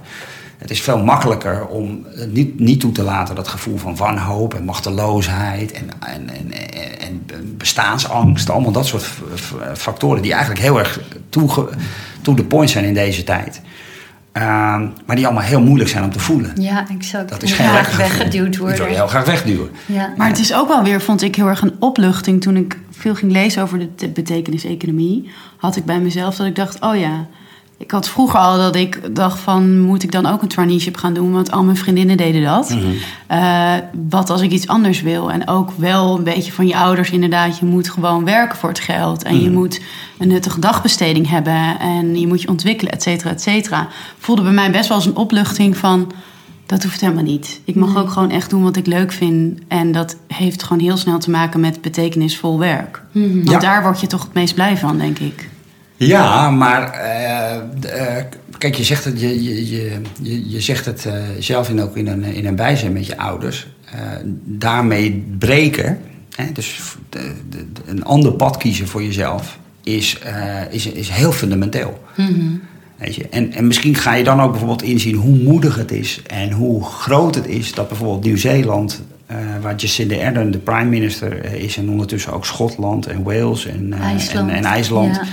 Het is veel makkelijker om niet, niet toe te laten dat gevoel van wanhoop en machteloosheid en, en, en, en bestaansangst. Allemaal dat soort factoren die eigenlijk heel erg to, to the point zijn in deze tijd. Ehm, maar die allemaal heel moeilijk zijn om te voelen. Ja, exact. Dat is geen graag weggeduwd worden. Die wil je heel graag wegduwen. Ja. Maar het is ook wel weer, vond ik heel erg een opluchting toen ik veel ging lezen over de betekenis-economie. Had ik bij mezelf dat ik dacht, oh ja, ik had vroeger al dat ik dacht van... moet ik dan ook een traineeship gaan doen? Want al mijn vriendinnen deden dat. Mhm. Eh, wat als ik iets anders wil? En ook wel een beetje van je ouders inderdaad... je moet gewoon werken voor het geld. En je mhm. moet een nuttige dagbesteding hebben. En je moet je ontwikkelen, et cetera, et cetera. Voelde bij mij best wel als een opluchting van... dat hoeft helemaal niet. Ik mag ook gewoon echt doen wat ik leuk vind. En dat heeft gewoon heel snel te maken met betekenisvol werk. Mhm. Want daar word je toch het meest blij van, denk ik. Ja, maar uh, uh, kijk, je zegt het, je, je, je, je zegt het uh, zelf in, ook in een, in een bijzijn met je ouders. daarmee breken, hè, dus de, de, een ander pad kiezen voor jezelf, is, is, is heel fundamenteel. Mm Weet je? En, en misschien ga je dan ook bijvoorbeeld inzien hoe moedig het is en hoe groot het is dat bijvoorbeeld Nieuw-Zeeland waar Jacinda Ardern de prime minister is en ondertussen ook Schotland en Wales en IJsland. En, en IJsland ja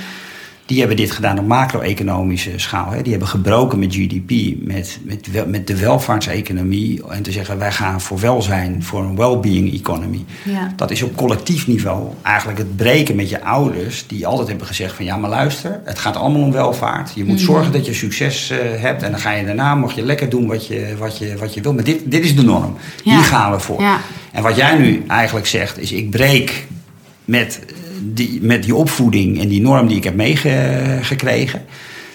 die hebben dit gedaan op macro-economische schaal. Hè. Die hebben gebroken met GDP, met, met, met de welvaartseconomie. En te zeggen, wij gaan voor welzijn, voor een well-being economy. Ja. Dat is op collectief niveau eigenlijk het breken met je ouders... die altijd hebben gezegd van, ja, maar luister... het gaat allemaal om welvaart. Je moet mhm. zorgen dat je succes uh, hebt... en dan ga je daarna, mag je lekker doen wat je, wat je, wat je wil. Maar dit, dit is de norm. Hier gaan we voor. Ja. En wat jij nu eigenlijk zegt, is ik breek met die, met die opvoeding en die norm die ik heb meegekregen.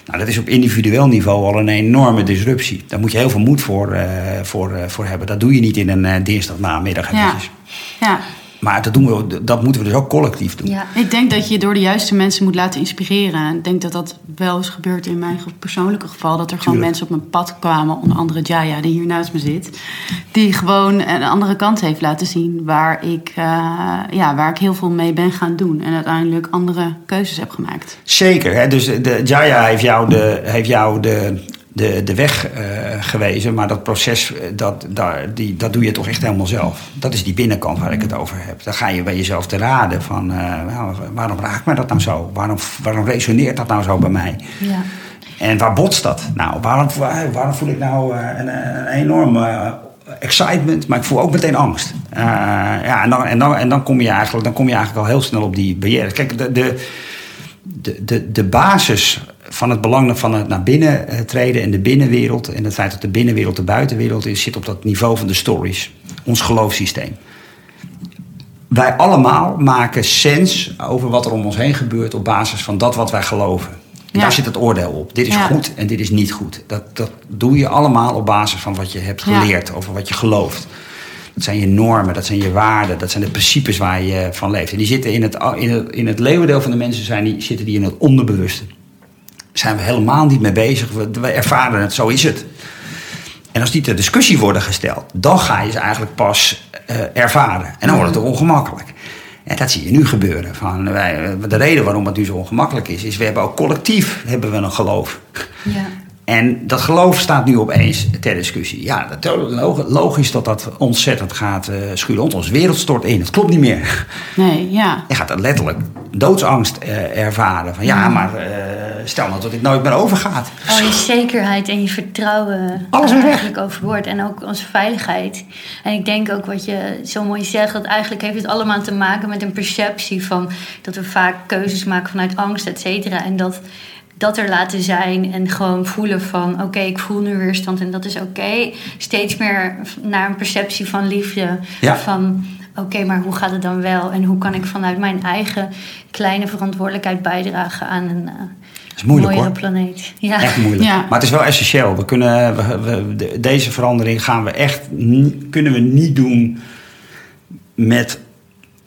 Nou, dat is op individueel niveau al een enorme disruptie. Daar moet je heel veel moed voor, uh, voor, uh, voor hebben. Dat doe je niet in een uh, dinsdagnamiddag. Ja. ja. Maar dat, doen we, dat moeten we dus ook collectief doen. Ja. Ik denk dat je door de juiste mensen moet laten inspireren. Ik denk dat dat wel eens gebeurt in mijn persoonlijke geval. Dat er gewoon mensen op mijn pad kwamen. Onder andere Jaya, die hier naast me zit. Die gewoon een andere kant heeft laten zien. Waar ik, uh, ja, waar ik heel veel mee ben gaan doen. En uiteindelijk andere keuzes heb gemaakt. Zeker. Hè? Dus de, Jaya heeft jou de, heeft jou de de, de weg uh, gewezen. Maar dat proces, eh, dat, daar, die, dat doe je toch echt helemaal zelf. Dat is die binnenkant waar ik het over heb. Dan ga je bij jezelf te raden van... Uh, waarom raakt mij dat nou zo? Waarom, waarom resoneert dat nou zo bij mij? Ja. En waar botst dat? Nou, waarom, waarom voel ik nou een, een enorme excitement, maar ik voel ook meteen angst. Ja, en dan, en, dan, en dan, kom je eigenlijk, dan kom je eigenlijk al heel snel op die barrière. Kijk, de, de, de, de basis van het belang van het naar binnen eh, treden en de binnenwereld. En het feit dat de binnenwereld de buitenwereld is, zit op dat niveau van de stories. Ons geloofssysteem. Wij allemaal maken sens over wat er om ons heen gebeurt op basis van dat wat wij geloven. Daar zit het oordeel op. Dit is goed en dit is niet goed. Dat, dat doe je allemaal op basis van wat je hebt geleerd, over wat je gelooft. Dat zijn je normen, dat zijn je waarden, dat zijn de principes waar je van leeft. En die zitten in het, in het, in het leeuwendeel van de mensen zijn die, zitten die in het onderbewuste zijn we helemaal niet mee bezig. We, ervaren het, zo is het. En als die ter discussie worden gesteld, dan ga je ze eigenlijk pas uh, ervaren. En dan wordt het ongemakkelijk. En dat zie je nu gebeuren. Van wij, de reden waarom het nu zo ongemakkelijk is, is we hebben ook collectief hebben we een geloof. Ja. En dat geloof staat nu opeens ter discussie. Ja, logisch dat dat ontzettend gaat uh, schuren. Ons wereld stort in. Het klopt niet meer. Nee, ja. Je gaat dat letterlijk doodsangst uh, ervaren. Van ja, maar uh, stel nou dat dit nooit meer overgaat. Al je zekerheid en je vertrouwen. Alles weer eigenlijk overboord. En ook onze veiligheid. En ik denk ook wat je zo mooi zegt. Dat eigenlijk heeft het allemaal te maken met een perceptie van... dat we vaak keuzes maken vanuit angst, et cetera. En dat dat er laten zijn en gewoon voelen van oké, ik voel nu weerstand en dat is oké. Steeds meer naar een perceptie van liefde. Van oké, maar hoe gaat het dan wel? En hoe kan ik vanuit mijn eigen kleine verantwoordelijkheid bijdragen aan een uh, moeilijk, mooiere planeet? Ja. Echt moeilijk. Ja. Maar het is wel essentieel. We kunnen, we, deze verandering gaan we echt kunnen we niet doen met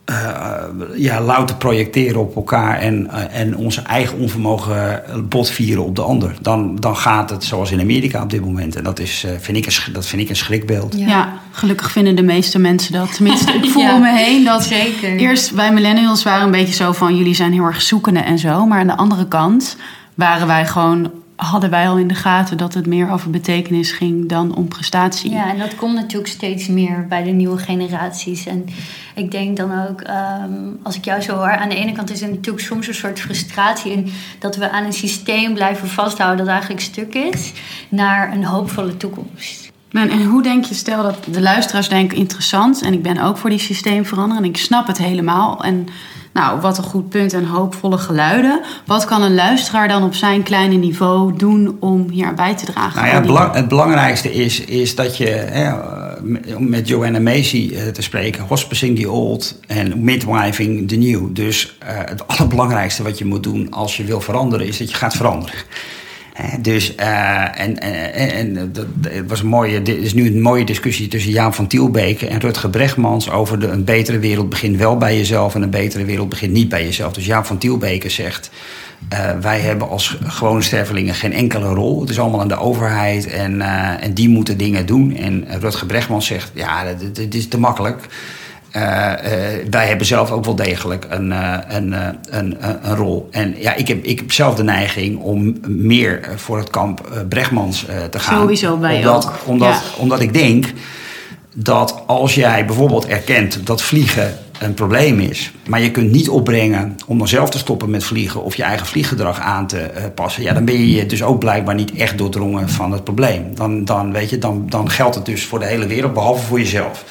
uh, ja, louter projecteren op elkaar en, uh, en onze eigen onvermogen botvieren op de ander. Dan, dan gaat het zoals in Amerika op dit moment. En dat, is, uh, vind, ik een, dat vind ik een schrikbeeld. Ja. ja. gelukkig vinden de meeste mensen dat. Tenminste, ik voel ja, me heen dat Zeker. eerst wij millennials waren een beetje zo van... jullie zijn heel erg zoekende en zo. Maar aan de andere kant waren wij gewoon hadden wij al in de gaten dat het meer over betekenis ging dan om prestatie. Ja, en dat komt natuurlijk steeds meer bij de nieuwe generaties. En ik denk dan ook, ehm, als ik jou zo hoor, aan de ene kant is er natuurlijk soms een soort frustratie in dat we aan een systeem blijven vasthouden dat eigenlijk stuk is, naar een hoopvolle toekomst. En hoe denk je, stel dat de luisteraars denken interessant en ik ben ook voor die systeemverandering en ik snap het helemaal. En nou, wat een goed punt en hoopvolle geluiden. Wat kan een luisteraar dan op zijn kleine niveau doen om hier bij te dragen? Nou ja, het, belang, het, belangrijkste is, is dat je, hè, om met Joanna Macy eh, te spreken, hospicing the old en midwiving the new. Dus uh, het allerbelangrijkste wat je moet doen als je wil veranderen, is dat je gaat veranderen. Dus, uh, en, en, en dat, was een mooie, dit is nu een mooie discussie tussen Jaap van Tielbeke en Rutger Brechtmans over de, een betere wereld begint wel bij jezelf en een betere wereld begint niet bij jezelf. Dus Jaap van Tielbeke zegt, uh, wij hebben als gewone stervelingen geen enkele rol. Het is allemaal aan de overheid en, uh, en die moeten dingen doen. En Rutger Brechtmans zegt, ja, dit is te makkelijk. Uh, uh, wij hebben zelf ook wel degelijk een, uh, een, een, een, rol. En ja, ik heb, ik heb zelf de neiging om meer voor het kamp Brechtmans te gaan. Sowieso bij omdat, ook. Omdat, omdat ik denk dat als jij bijvoorbeeld erkent dat vliegen een probleem is, maar je kunt niet opbrengen om dan zelf te stoppen met vliegen of je eigen vlieggedrag aan te passen, ja, dan ben je dus ook blijkbaar niet echt doordrongen van het probleem. Dan, dan, weet je, dan, dan geldt het dus voor de hele wereld, behalve voor jezelf.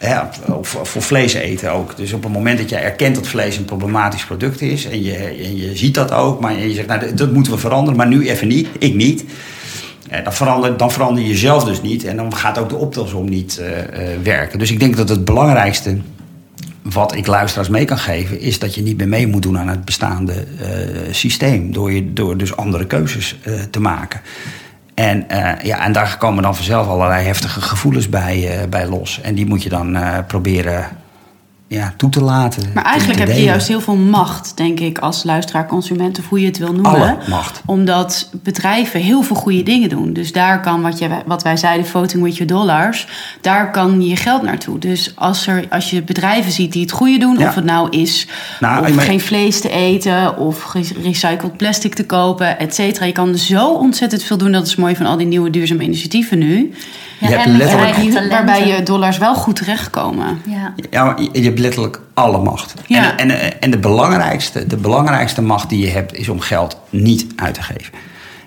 Ja, of voor vlees eten ook. Dus op het moment dat jij erkent dat vlees een problematisch product is... en je, en je ziet dat ook, maar je zegt, nou, dat moeten we veranderen... maar nu even niet, ik niet... Dan, verander, dan verander je jezelf dus niet... en dan gaat ook de optelsom niet uh, uh, werken. Dus ik denk dat het belangrijkste wat ik luisteraars mee kan geven... is dat je niet meer mee moet doen aan het bestaande uh, systeem... Door, je, door dus andere keuzes te maken... En, uh, ja, en daar komen dan vanzelf allerlei heftige gevoelens bij, uh, bij los. En die moet je dan uh, proberen ja, toe te laten. Maar eigenlijk heb je juist heel veel macht, denk ik, als luisteraar, consument, of hoe je het wil noemen. Alle macht. Omdat bedrijven heel veel goede dingen doen. Dus daar kan, wat, je, wat wij zeiden, voting with your dollars, daar kan je geld naartoe. Dus als, er, als je bedrijven ziet die het goede doen, ja. of het nou is nou, maar... geen vlees te eten, of gerecycled plastic te kopen, et cetera. Je kan zo ontzettend veel doen. Dat is mooi van al die nieuwe duurzame initiatieven nu. Ja, je hebt letterlijk... waarbij je dollars wel goed terechtkomen. Ja, ja maar je hebt letterlijk alle macht. Ja. En, en, en de, belangrijkste, de belangrijkste macht die je hebt is om geld niet uit te geven.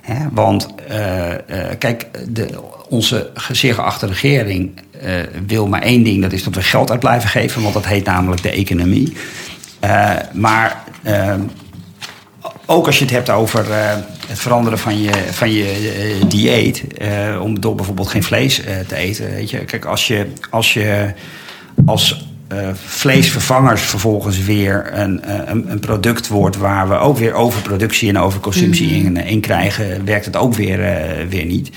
He, want uh, uh, kijk, de, onze zeer geachte regering uh, wil maar één ding: dat is dat we geld uit blijven geven, want dat heet namelijk de economie. maar ook als je het hebt over uh, het veranderen van je, van je uh, dieet, uh, om door bijvoorbeeld geen vlees te eten. Weet je, kijk, als je als, je, als vleesvervangers vervolgens weer een, een, een, product wordt waar we ook weer overproductie en overconsumptie mm -hmm. in, in, krijgen, werkt het ook weer, weer niet.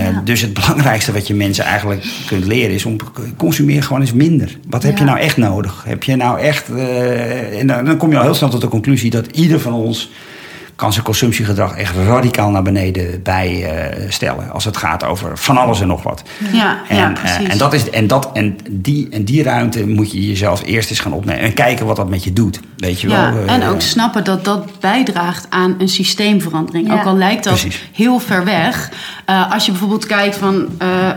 Ja. Dus het belangrijkste wat je mensen eigenlijk kunt leren is om consumeer gewoon eens minder. Wat heb ja. je nou echt nodig? Heb je nou echt. Uh, en dan, dan kom je al heel snel tot de conclusie dat ieder van ons kan zijn consumptiegedrag echt radicaal naar beneden bijstellen. Uh, als het gaat over van alles en nog wat. Ja, en, ja precies. Uh, en, dat is, en, dat, en, die, en die ruimte moet je jezelf eerst eens gaan opnemen. En kijken wat dat met je doet. Weet je ja, wel? en ook snappen dat dat bijdraagt aan een systeemverandering. Ja. Ook al lijkt dat Precies. heel ver weg. Uh, als je bijvoorbeeld kijkt van,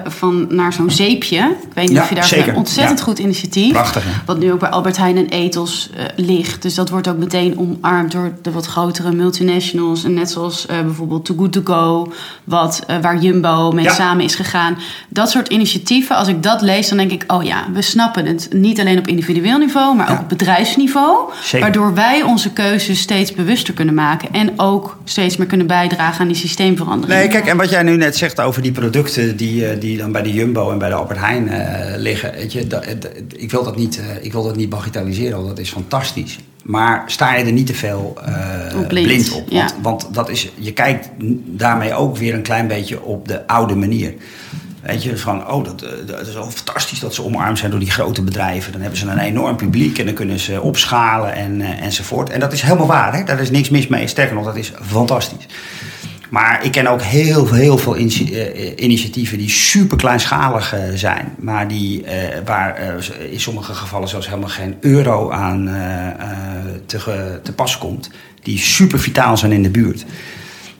van naar zo'n zeepje. Ik weet niet Ja, of je daar zeker. een ontzettend Ja. goed initiatief. Prachtig, hè? Wat nu ook bij Albert Heijn en Ethos ligt. Dus dat wordt ook meteen omarmd door de wat grotere multinationals. En net zoals uh, bijvoorbeeld Too Good To Go, wat, uh, waar Jumbo mee Ja. samen is gegaan. Dat soort initiatieven, als ik dat lees, dan denk ik... oh ja, we snappen het. Niet alleen op individueel niveau, maar Ja. ook op bedrijfsniveau. Zeker. Waardoor wij onze keuzes steeds bewuster kunnen maken... en ook steeds meer kunnen bijdragen aan die systeemverandering. Nee, kijk, en wat jij nu net zegt over die producten die, eh, die dan bij de Jumbo en bij de Albert Heijn eh, liggen. Weet je, dat, dat- ik, wil dat niet, eh, ik wil dat niet bagatelliseren, want dat is fantastisch. Maar sta je er niet te veel eh, blind, blind. op. ja. Want, want dat is, je kijkt daarmee ook weer een klein beetje op de oude manier. Weet je, van, oh, dat, eh, dat is wel fantastisch dat ze omarmd zijn door die grote bedrijven. Dan hebben ze een enorm publiek en dan kunnen ze opschalen en, eh, enzovoort. En dat is helemaal waar, hè? daar is niks mis mee. Sterker nog, dat is fantastisch. Maar ik ken ook heel, heel veel initie- eh, initiatieven die super kleinschalig eh, zijn. Maar die, eh, waar eh, in sommige gevallen zelfs helemaal geen euro aan eh, eh, te, te pas komt. Die super vitaal zijn in de buurt.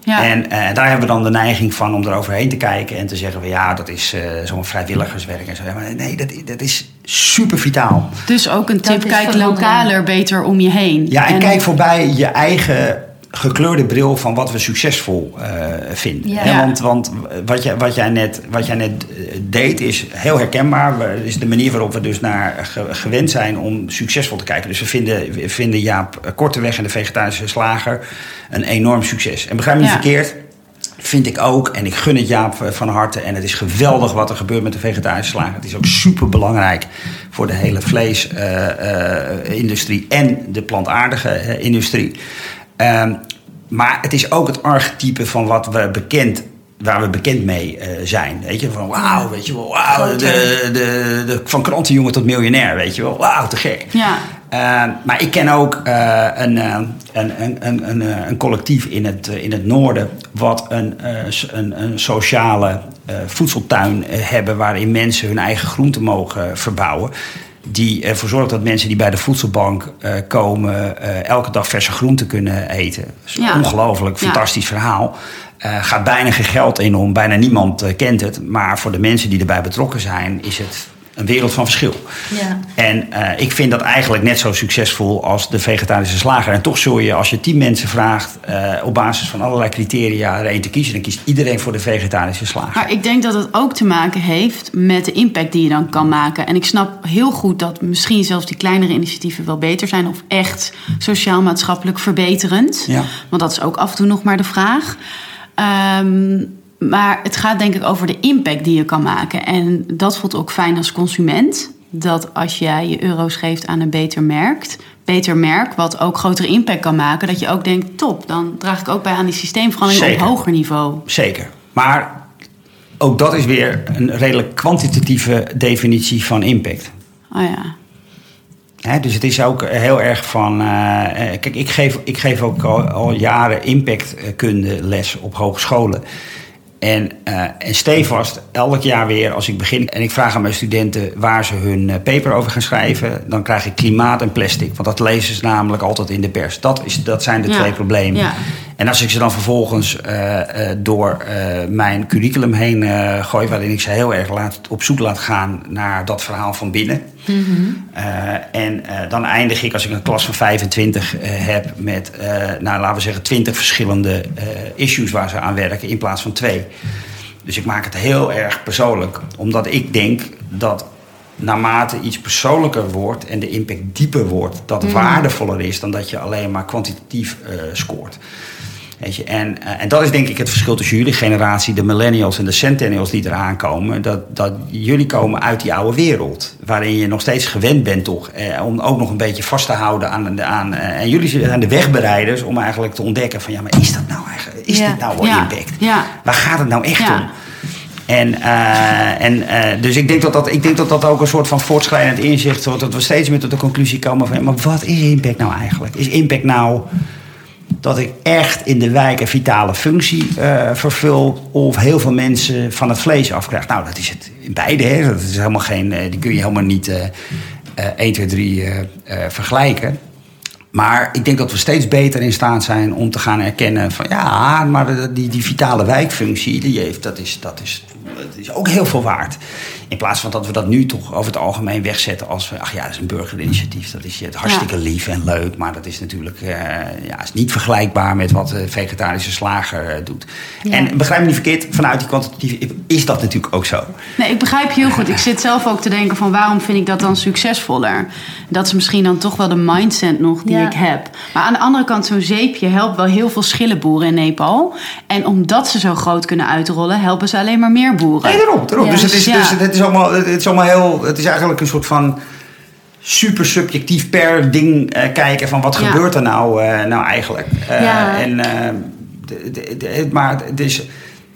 Ja. En daar hebben we dan de neiging van om eroverheen te kijken en te zeggen van ja, dat is zo'n vrijwilligerswerk en zo. Maar nee, dat, dat is super vitaal. Dus ook een tip, kijk lokaler beter om je heen. Ja, en, en kijk voorbij je eigen gekleurde bril van wat we succesvol uh, vinden. Ja. Want, want wat, jij, wat, jij net, wat jij net eh, deed is heel herkenbaar. Het is de manier waarop we dus naar gewend zijn om succesvol te kijken. Dus we vinden, we vinden Jaap Korteweg en de vegetarische slager een enorm succes. En begrijp me niet verkeerd vind ik ook. En ik gun het Jaap van harte. En het is geweldig wat er gebeurt met de vegetarische slager. Het is ook super belangrijk voor de hele vleesindustrie uh, uh, en de plantaardige industrie. Ehm, maar het is ook het archetype van wat we bekend waar we bekend mee uh, zijn. Weet je, van wauw, weet je wel, wauw, de, de, de, van krantenjongen tot miljonair, weet je wel, wauw, te gek. Ja. Uh, maar ik ken ook uh, een, een, een, een, een, collectief in het, in het noorden, wat een, een, een sociale voedseltuin hebben waarin mensen hun eigen groenten mogen verbouwen die ervoor zorgt dat mensen die bij de voedselbank uh, komen uh, elke dag verse groenten kunnen eten. Ja. Ongelooflijk, fantastisch ja. verhaal. Uh, gaat bijna geen geld in om, bijna niemand kent het. Maar voor de mensen die erbij betrokken zijn, is het een wereld van verschil. Ja. En uh, ik vind dat eigenlijk net zo succesvol als de vegetarische slager. En toch zul je, als je tien mensen vraagt uh, op basis van allerlei criteria er één te kiezen, dan kiest iedereen voor de vegetarische slager. Maar ik denk dat het ook te maken heeft met de impact die je dan kan maken. En ik snap heel goed dat misschien zelfs die kleinere initiatieven wel beter zijn of echt sociaal-maatschappelijk verbeterend. Ja. Want dat is ook af en toe nog maar de vraag. Um, maar het gaat denk ik over de impact die je kan maken. En dat voelt ook fijn als consument. Dat als jij je euro's geeft aan een beter merk, beter merk, wat ook grotere impact kan maken, dat je ook denkt: top, dan draag ik ook bij aan die systeemverandering op hoger niveau. Zeker. Maar ook dat is weer een redelijk kwantitatieve definitie van impact. Oh ja. dus het is ook heel erg van. Uh, kijk, ik geef, ik geef ook al, al jaren impactkunde les op hogescholen. En, uh, en stevast, elk jaar weer als ik begin en ik vraag aan mijn studenten waar ze hun uh, paper over gaan schrijven, dan krijg ik klimaat en plastic. Want dat lezen ze namelijk altijd in de pers. Dat, is, dat zijn de twee problemen. Ja. En als ik ze dan vervolgens uh, door mijn curriculum heen gooi, waarin ik ze heel erg laat, op zoek laat gaan naar dat verhaal van binnen. Mm -hmm. en dan eindig ik, als ik een klas van 25 heb, met, nou, laten we zeggen, 20 verschillende issues waar ze aan werken in plaats van twee. Dus ik maak het heel erg persoonlijk, omdat ik denk dat naarmate iets persoonlijker wordt en de impact dieper wordt, dat mm. waardevoller is dan dat je alleen maar kwantitatief uh, scoort. Weet je, en, uh, en dat is denk ik het verschil tussen jullie generatie, de millennials en de centennials die eraan komen. Dat, dat jullie komen uit die oude wereld, waarin je nog steeds gewend bent toch, eh, om ook nog een beetje vast te houden aan, aan eh, en jullie zijn de wegbereiders om eigenlijk te ontdekken van ja, maar is dat nou eigenlijk, is dit nou wel ja. impact? Ja. Waar gaat het nou echt om? En, uh, en uh, dus ik denk dat dat, ik denk dat dat ook een soort van voortschrijdend inzicht wordt. Dat we steeds meer tot de conclusie komen van... maar wat is impact nou eigenlijk? Is impact nou dat ik echt in de wijk een vitale functie uh, vervul... of heel veel mensen van het vlees afkrijg? Nou, dat is het in beide. Hè. Dat is helemaal geen, die kun je helemaal niet 1, 2, 3 vergelijken. Maar ik denk dat we steeds beter in staat zijn om te gaan erkennen van ja, maar die, die vitale wijkfunctie, die heeft, dat, is, dat, is, dat is ook heel veel waard. In plaats van dat we dat nu toch over het algemeen wegzetten als ach ja, dat is een burgerinitiatief. Dat is het hartstikke lief en leuk, maar dat is natuurlijk uh, ja, is niet vergelijkbaar met wat de vegetarische slager uh, doet. Ja. En begrijp me niet verkeerd, vanuit die kwantitatieve is dat natuurlijk ook zo. Nee, ik begrijp heel goed. Ik zit zelf ook te denken van waarom vind ik dat dan succesvoller? Dat is misschien dan toch wel de mindset nog die ik heb. Maar aan de andere kant, zo'n zeepje helpt wel heel veel schillenboeren in Nepal. En omdat ze zo groot kunnen uitrollen, helpen ze alleen maar meer boeren. Nee. Dus, het is, dus het is allemaal, het is allemaal heel. Het is eigenlijk een soort van super subjectief per ding uh, kijken van wat ja. gebeurt er nou, uh, nou eigenlijk. Uh, ja. en, maar het is,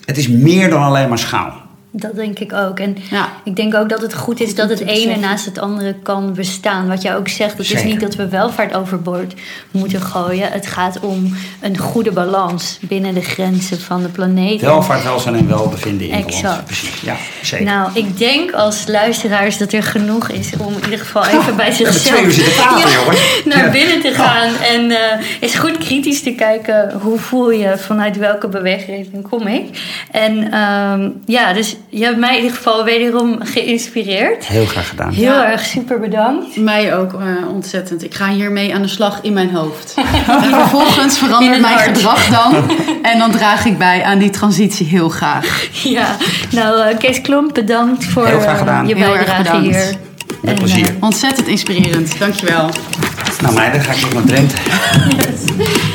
het is meer dan alleen maar schaal. Dat denk ik ook. En ja. ik denk ook dat het goed is dat het ene naast het andere kan bestaan. Wat jij ook zegt, het is niet dat we welvaart overboord moeten gooien. Het gaat om een goede balans binnen de grenzen van de planeet. Welvaart, welzijn en welbevinden in exact. Precies, ja, zeker. Nou, ik denk als luisteraars dat er genoeg is om in ieder geval even bij zichzelf naar binnen te gaan. En uh, eens goed kritisch te kijken hoe voel je, vanuit welke beweging kom ik. En um, ja, dus je hebt mij in ieder geval wederom geïnspireerd. Heel graag gedaan. Heel erg super bedankt. Mij ook uh, ontzettend. Ik ga hiermee aan de slag in mijn hoofd. en vervolgens verandert mijn gedrag dan. En dan draag ik bij aan die transitie heel graag. Ja, nou uh, Kees Klomp, bedankt voor uh, je bijdrage hier. Met plezier. ontzettend inspirerend. Dankjewel. Nou meiden, ga ik nog Drenthe. yes.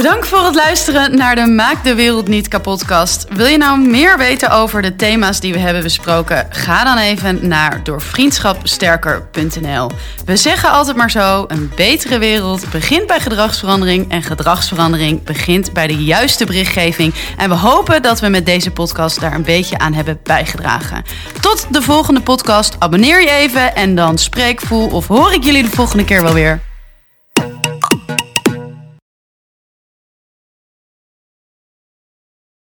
Bedankt voor het luisteren naar de Maak de Wereld Niet Kapotkast. Wil je nou meer weten over de thema's die we hebben besproken? Ga dan even naar doorvriendschapsterker.nl. We zeggen altijd maar zo: een betere wereld begint bij gedragsverandering en gedragsverandering begint bij de juiste berichtgeving. En we hopen dat we met deze podcast daar een beetje aan hebben bijgedragen. Tot de volgende podcast. Abonneer je even en dan spreek, voel of hoor ik jullie de volgende keer wel weer.